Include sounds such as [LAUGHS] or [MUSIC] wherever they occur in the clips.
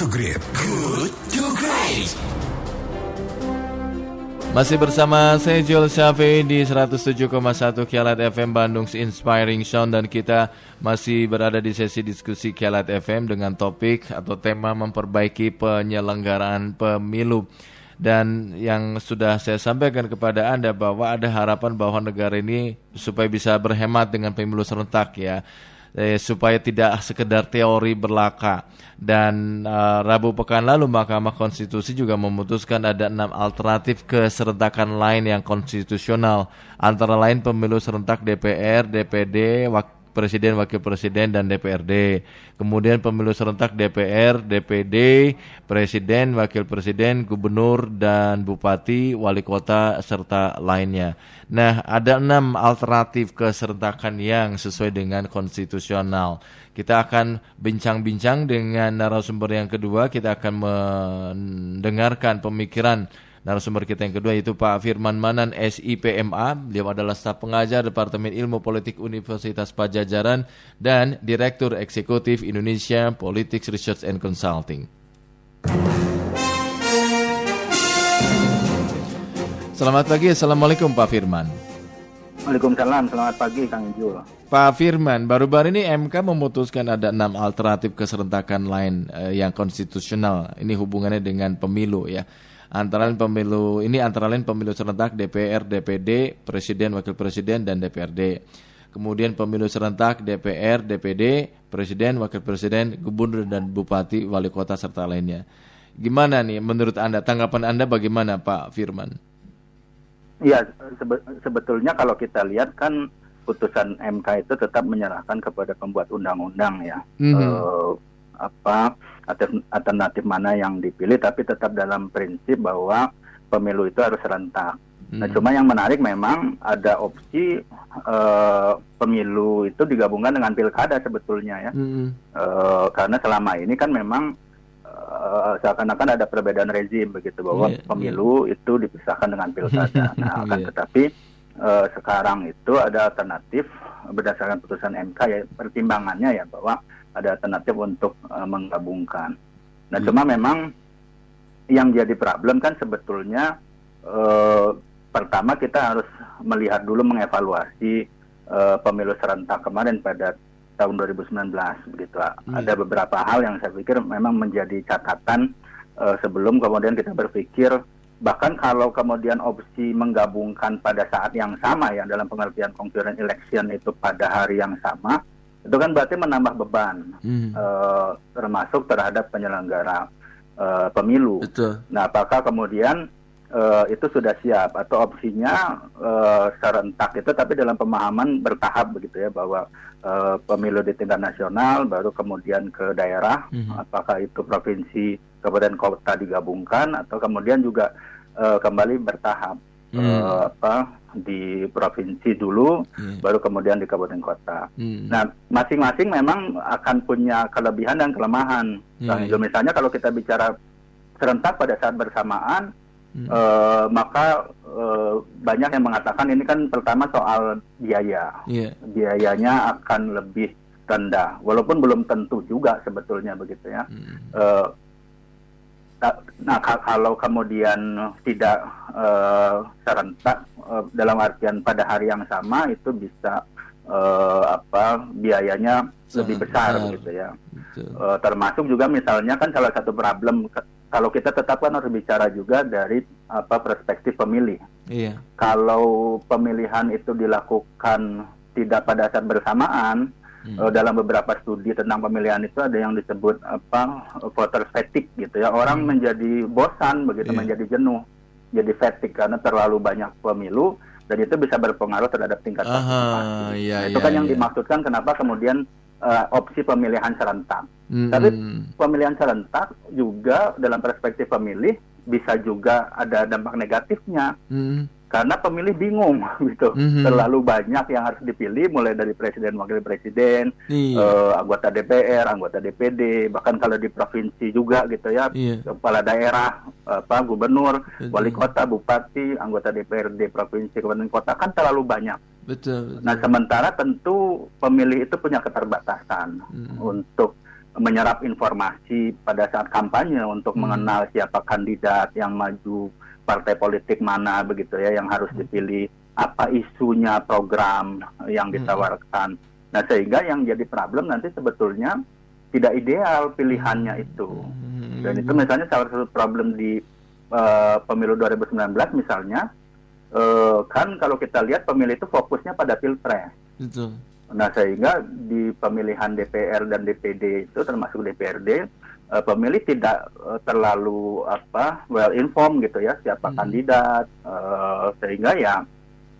to Great. Good to Great. Masih bersama saya Joel Syafi di 107,1 Kialat FM Bandung Inspiring Sound dan kita masih berada di sesi diskusi Kialat FM dengan topik atau tema memperbaiki penyelenggaraan pemilu. Dan yang sudah saya sampaikan kepada Anda bahwa ada harapan bahwa negara ini supaya bisa berhemat dengan pemilu serentak ya eh, supaya tidak sekedar teori berlaka. Dan uh, Rabu pekan lalu Mahkamah Konstitusi juga memutuskan ada enam alternatif keserentakan lain yang konstitusional, antara lain pemilu serentak DPR, DPD, Wak Presiden, Wakil Presiden, dan DPRD. Kemudian pemilu serentak DPR, DPD, Presiden, Wakil Presiden, Gubernur, dan Bupati, Wali Kota, serta lainnya. Nah, ada enam alternatif keserentakan yang sesuai dengan konstitusional. Kita akan bincang-bincang dengan narasumber yang kedua. Kita akan mendengarkan pemikiran Narasumber kita yang kedua yaitu Pak Firman Manan SIPMA. Beliau adalah staf pengajar Departemen Ilmu Politik Universitas Pajajaran dan Direktur Eksekutif Indonesia Politics Research and Consulting. Selamat pagi, Assalamualaikum Pak Firman. Waalaikumsalam, selamat pagi Kang Ijul. Pak Firman, baru-baru ini MK memutuskan ada enam alternatif keserentakan lain eh, yang konstitusional. Ini hubungannya dengan pemilu ya antara lain pemilu ini antara lain pemilu serentak DPR, DPD, Presiden, Wakil Presiden dan DPRD. Kemudian pemilu serentak DPR, DPD, Presiden, Wakil Presiden, Gubernur dan Bupati, Wali Kota serta lainnya. Gimana nih menurut Anda tanggapan Anda bagaimana Pak Firman? Ya sebe sebetulnya kalau kita lihat kan putusan MK itu tetap menyerahkan kepada pembuat undang-undang ya. Mm -hmm. uh, apa alternatif mana yang dipilih tapi tetap dalam prinsip bahwa pemilu itu harus serentak. Nah, hmm. Nah, cuma yang menarik memang ada opsi uh, pemilu itu digabungkan dengan pilkada sebetulnya ya, hmm. uh, karena selama ini kan memang uh, seakan-akan ada perbedaan rezim begitu bahwa yeah, pemilu yeah. itu dipisahkan dengan pilkada. [LAUGHS] Nah, akan yeah. tetapi uh, sekarang itu ada alternatif berdasarkan putusan MK ya pertimbangannya ya bahwa ada alternatif untuk uh, menggabungkan. Nah, hmm. cuma memang yang jadi problem kan sebetulnya uh, pertama kita harus melihat dulu mengevaluasi uh, pemilu serentak kemarin pada tahun 2019 begitu. Hmm. Ada beberapa hal yang saya pikir memang menjadi catatan uh, sebelum kemudian kita berpikir bahkan kalau kemudian opsi menggabungkan pada saat yang sama ya dalam pengertian concurrent election itu pada hari yang sama itu kan berarti menambah beban hmm. uh, termasuk terhadap penyelenggara uh, pemilu. Betul. Nah, apakah kemudian uh, itu sudah siap atau opsinya uh, serentak itu tapi dalam pemahaman bertahap begitu ya bahwa uh, pemilu di tingkat nasional baru kemudian ke daerah hmm. apakah itu provinsi kabupaten kota digabungkan atau kemudian juga uh, kembali bertahap hmm. uh, apa di provinsi dulu, hmm. baru kemudian di kabupaten kota. Hmm. Nah, masing-masing memang akan punya kelebihan dan kelemahan. Hmm. Nah, misalnya kalau kita bicara serentak pada saat bersamaan, hmm. uh, maka uh, banyak yang mengatakan ini kan pertama soal biaya, yeah. biayanya akan lebih rendah, walaupun belum tentu juga sebetulnya begitu ya. Hmm. Uh, Nah, kalau kemudian tidak uh, serentak uh, dalam artian pada hari yang sama itu bisa uh, apa biayanya Sangat lebih besar, besar gitu ya. Uh, termasuk juga misalnya kan salah satu problem kalau kita tetapkan harus bicara juga dari apa perspektif pemilih. Iya. Kalau pemilihan itu dilakukan tidak pada saat bersamaan, Hmm. Uh, dalam beberapa studi tentang pemilihan itu ada yang disebut apa voter fatigue gitu ya. Orang hmm. menjadi bosan begitu, yeah. menjadi jenuh, jadi fatigue karena terlalu banyak pemilu dan itu bisa berpengaruh terhadap tingkat partisipasi. Iya, nah, itu iya, kan yang iya. dimaksudkan kenapa kemudian uh, opsi pemilihan serentak. Hmm. Tapi pemilihan serentak juga dalam perspektif pemilih bisa juga ada dampak negatifnya. Hmm karena pemilih bingung [LAUGHS] gitu mm-hmm. terlalu banyak yang harus dipilih mulai dari presiden wakil presiden iya. uh, anggota DPR anggota DPD bahkan kalau di provinsi juga gitu ya iya. kepala daerah apa gubernur betul. wali kota bupati anggota DPRD provinsi kabupaten kota kan terlalu banyak betul, betul. nah sementara tentu pemilih itu punya keterbatasan mm-hmm. untuk menyerap informasi pada saat kampanye untuk hmm. mengenal siapa kandidat yang maju partai politik mana begitu ya yang harus hmm. dipilih apa isunya program yang hmm. ditawarkan. Hmm. Nah sehingga yang jadi problem nanti sebetulnya tidak ideal pilihannya itu. Dan itu misalnya salah satu problem di uh, pemilu 2019 misalnya uh, kan kalau kita lihat pemilih itu fokusnya pada pilpres. Betul. Nah sehingga di pemilihan DPR dan DPD itu termasuk DPRD uh, pemilih tidak uh, terlalu apa well informed gitu ya siapa hmm. kandidat uh, sehingga ya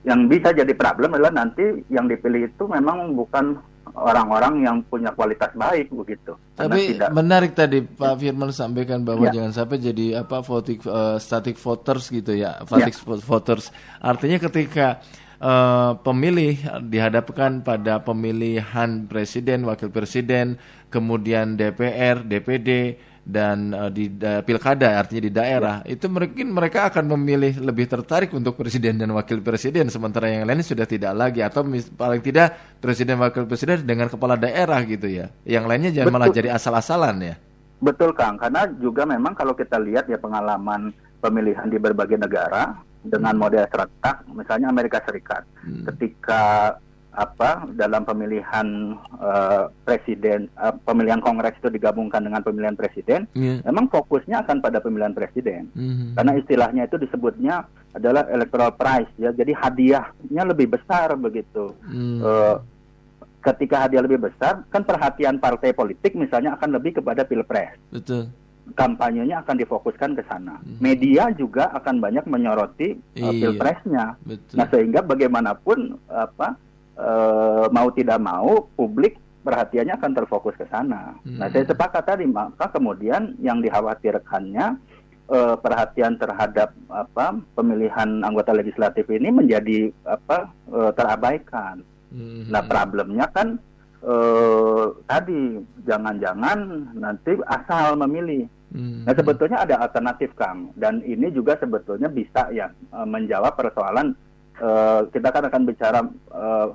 yang bisa jadi problem adalah nanti yang dipilih itu memang bukan orang-orang yang punya kualitas baik begitu. Tapi tidak... menarik tadi Pak Firman sampaikan bahwa ya. jangan sampai jadi apa voting uh, static voters gitu ya, static ya. voters. Artinya ketika uh, pemilih dihadapkan pada pemilihan presiden, wakil presiden, kemudian DPR, DPD dan uh, di uh, pilkada artinya di daerah ya. itu mungkin mereka akan memilih lebih tertarik untuk presiden dan wakil presiden sementara yang lain sudah tidak lagi atau paling tidak presiden wakil presiden dengan kepala daerah gitu ya yang lainnya jangan Betul. malah jadi asal-asalan ya Betul Kang karena juga memang kalau kita lihat ya pengalaman pemilihan di berbagai negara dengan hmm. model serentak misalnya Amerika Serikat hmm. ketika apa dalam pemilihan uh, presiden uh, pemilihan kongres itu digabungkan dengan pemilihan presiden yeah. memang fokusnya akan pada pemilihan presiden mm-hmm. karena istilahnya itu disebutnya adalah electoral price ya jadi hadiahnya lebih besar begitu mm. uh, ketika hadiah lebih besar kan perhatian partai politik misalnya akan lebih kepada pilpres betul kampanyenya akan difokuskan ke sana. Hmm. Media juga akan banyak menyoroti uh, pilpresnya. Betul. Nah sehingga bagaimanapun apa Eh, mau tidak mau publik perhatiannya akan terfokus ke sana. Hmm. Nah, saya sepakat tadi maka kemudian yang dikhawatirkannya uh, perhatian terhadap apa pemilihan anggota legislatif ini menjadi apa uh, terabaikan. Hmm. Nah, problemnya kan uh, tadi jangan-jangan nanti asal memilih. Hmm. Nah, sebetulnya ada alternatif Kang dan ini juga sebetulnya bisa ya uh, menjawab persoalan uh, kita kan akan bicara uh,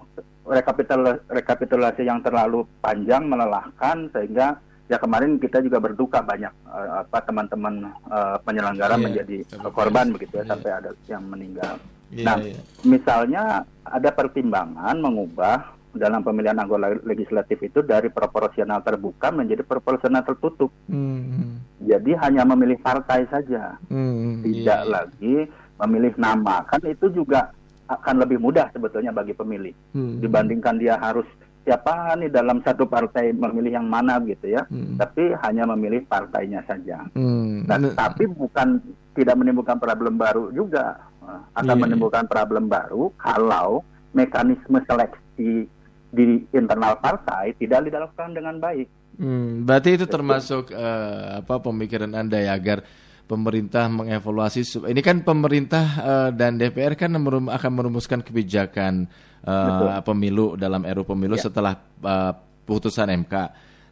rekapitulasi, rekapitulasi yang terlalu panjang melelahkan sehingga ya kemarin kita juga berduka banyak uh, apa teman-teman uh, penyelenggara yeah, menjadi yeah. korban begitu ya yeah. sampai ada yang meninggal. Yeah, nah, yeah. misalnya ada pertimbangan mengubah dalam pemilihan anggota legislatif itu dari proporsional terbuka menjadi proporsional tertutup. Mm. Jadi hanya memilih partai saja, mm, tidak yeah. lagi memilih nama. Kan itu juga akan lebih mudah sebetulnya bagi pemilih hmm. dibandingkan dia harus siapa nih dalam satu partai memilih yang mana gitu ya hmm. tapi hanya memilih partainya saja hmm. nah, tapi bukan tidak menimbulkan problem baru juga akan yeah. menimbulkan problem baru kalau mekanisme seleksi di internal partai tidak dilakukan dengan baik hmm. berarti itu termasuk uh, apa pemikiran anda ya agar pemerintah mengevaluasi ini kan pemerintah uh, dan DPR kan merum, akan merumuskan kebijakan uh, pemilu dalam RU pemilu ya. setelah uh, putusan MK.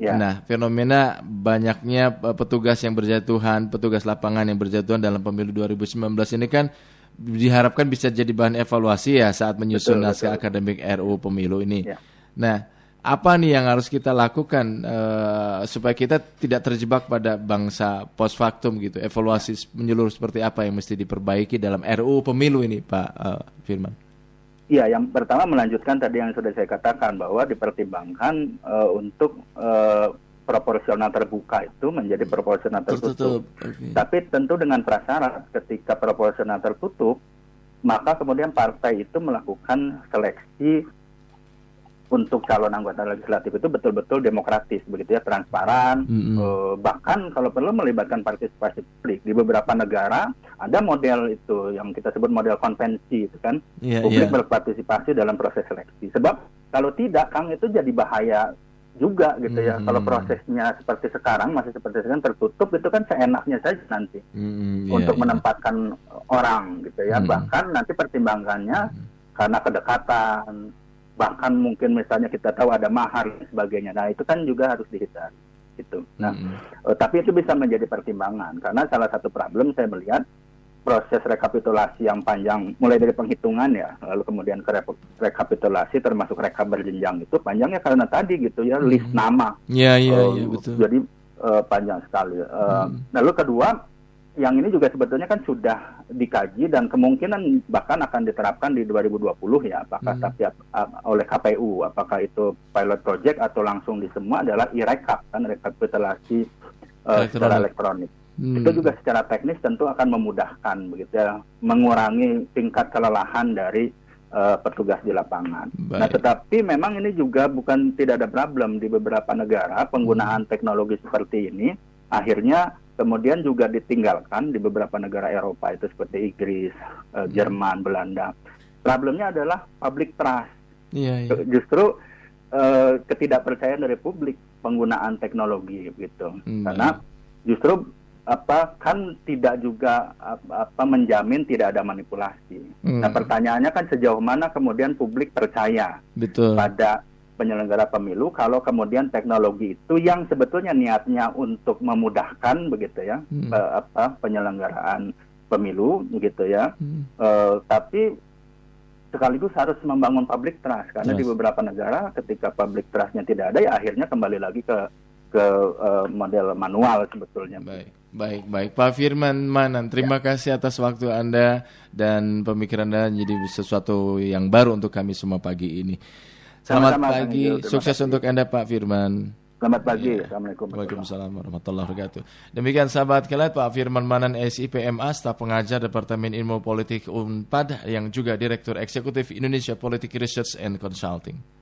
Ya. Nah, fenomena banyaknya petugas yang berjatuhan, petugas lapangan yang berjatuhan dalam pemilu 2019 ini kan diharapkan bisa jadi bahan evaluasi ya saat menyusun naskah akademik RU pemilu ini. Ya. Nah, apa nih yang harus kita lakukan uh, supaya kita tidak terjebak pada bangsa post factum gitu evaluasi menyeluruh seperti apa yang mesti diperbaiki dalam RUU pemilu ini Pak uh, Firman Iya, yang pertama melanjutkan tadi yang sudah saya katakan bahwa dipertimbangkan uh, untuk uh, proporsional terbuka itu menjadi proporsional tertutup. tertutup. Okay. Tapi tentu dengan prasyarat ketika proporsional tertutup, maka kemudian partai itu melakukan seleksi untuk calon anggota legislatif itu betul-betul demokratis begitu ya transparan mm-hmm. uh, bahkan kalau perlu melibatkan partisipasi publik di beberapa negara ada model itu yang kita sebut model konvensi itu kan yeah, publik yeah. berpartisipasi dalam proses seleksi sebab kalau tidak kang itu jadi bahaya juga gitu ya kalau prosesnya seperti sekarang masih seperti sekarang tertutup itu kan seenaknya saja nanti mm-hmm, yeah, untuk yeah. menempatkan orang gitu ya mm-hmm. bahkan nanti pertimbangannya mm-hmm. karena kedekatan bahkan mungkin misalnya kita tahu ada mahar dan sebagainya. Nah itu kan juga harus dihindari. Itu. Nah, mm -hmm. uh, tapi itu bisa menjadi pertimbangan karena salah satu problem saya melihat proses rekapitulasi yang panjang, mulai dari penghitungan ya, lalu kemudian ke rekapitulasi termasuk rekap berjenjang itu panjangnya karena tadi gitu ya, hmm. list nama. Iya iya uh, iya betul. Jadi uh, panjang sekali. Uh, hmm. Lalu kedua, yang ini juga sebetulnya kan sudah dikaji dan kemungkinan bahkan akan diterapkan di 2020 ya, apakah hmm. tapi uh, oleh KPU, apakah itu pilot project atau langsung di semua adalah e-rekap kan rekapitulasi uh, secara elektronik. Hmm. Itu juga secara teknis tentu akan memudahkan begitu ya, mengurangi tingkat kelelahan dari uh, petugas di lapangan. Nah, Baik. Nah, tetapi memang ini juga bukan tidak ada problem di beberapa negara penggunaan hmm. teknologi seperti ini akhirnya kemudian juga ditinggalkan di beberapa negara Eropa itu seperti Inggris, uh, Jerman, Belanda. Problemnya adalah public trust. Iya, iya. Justru uh, ketidakpercayaan dari publik penggunaan teknologi gitu. Hmm. Karena justru apa kan tidak juga apa menjamin tidak ada manipulasi. Hmm. Nah pertanyaannya kan sejauh mana kemudian publik percaya Betul. pada penyelenggara pemilu kalau kemudian teknologi itu yang sebetulnya niatnya untuk memudahkan begitu ya hmm. eh, apa penyelenggaraan pemilu begitu ya, hmm. eh, tapi sekaligus harus membangun public trust karena yes. di beberapa negara ketika public trustnya tidak ada ya akhirnya kembali lagi ke ke uh, model manual sebetulnya. Baik, baik, baik. Pak Firman Manan, terima ya. kasih atas waktu Anda dan pemikiran Anda menjadi sesuatu yang baru untuk kami semua pagi ini. Selamat Sama -sama, pagi, sukses kasih. untuk Anda Pak Firman. Selamat pagi. Ya. Assalamualaikum. Waalaikumsalam warahmatullahi wabarakatuh. Demikian sahabat kalian Pak Firman Manan SIPMA, staf pengajar Departemen Ilmu Politik UNPAD yang juga Direktur Eksekutif Indonesia Politik Research and Consulting.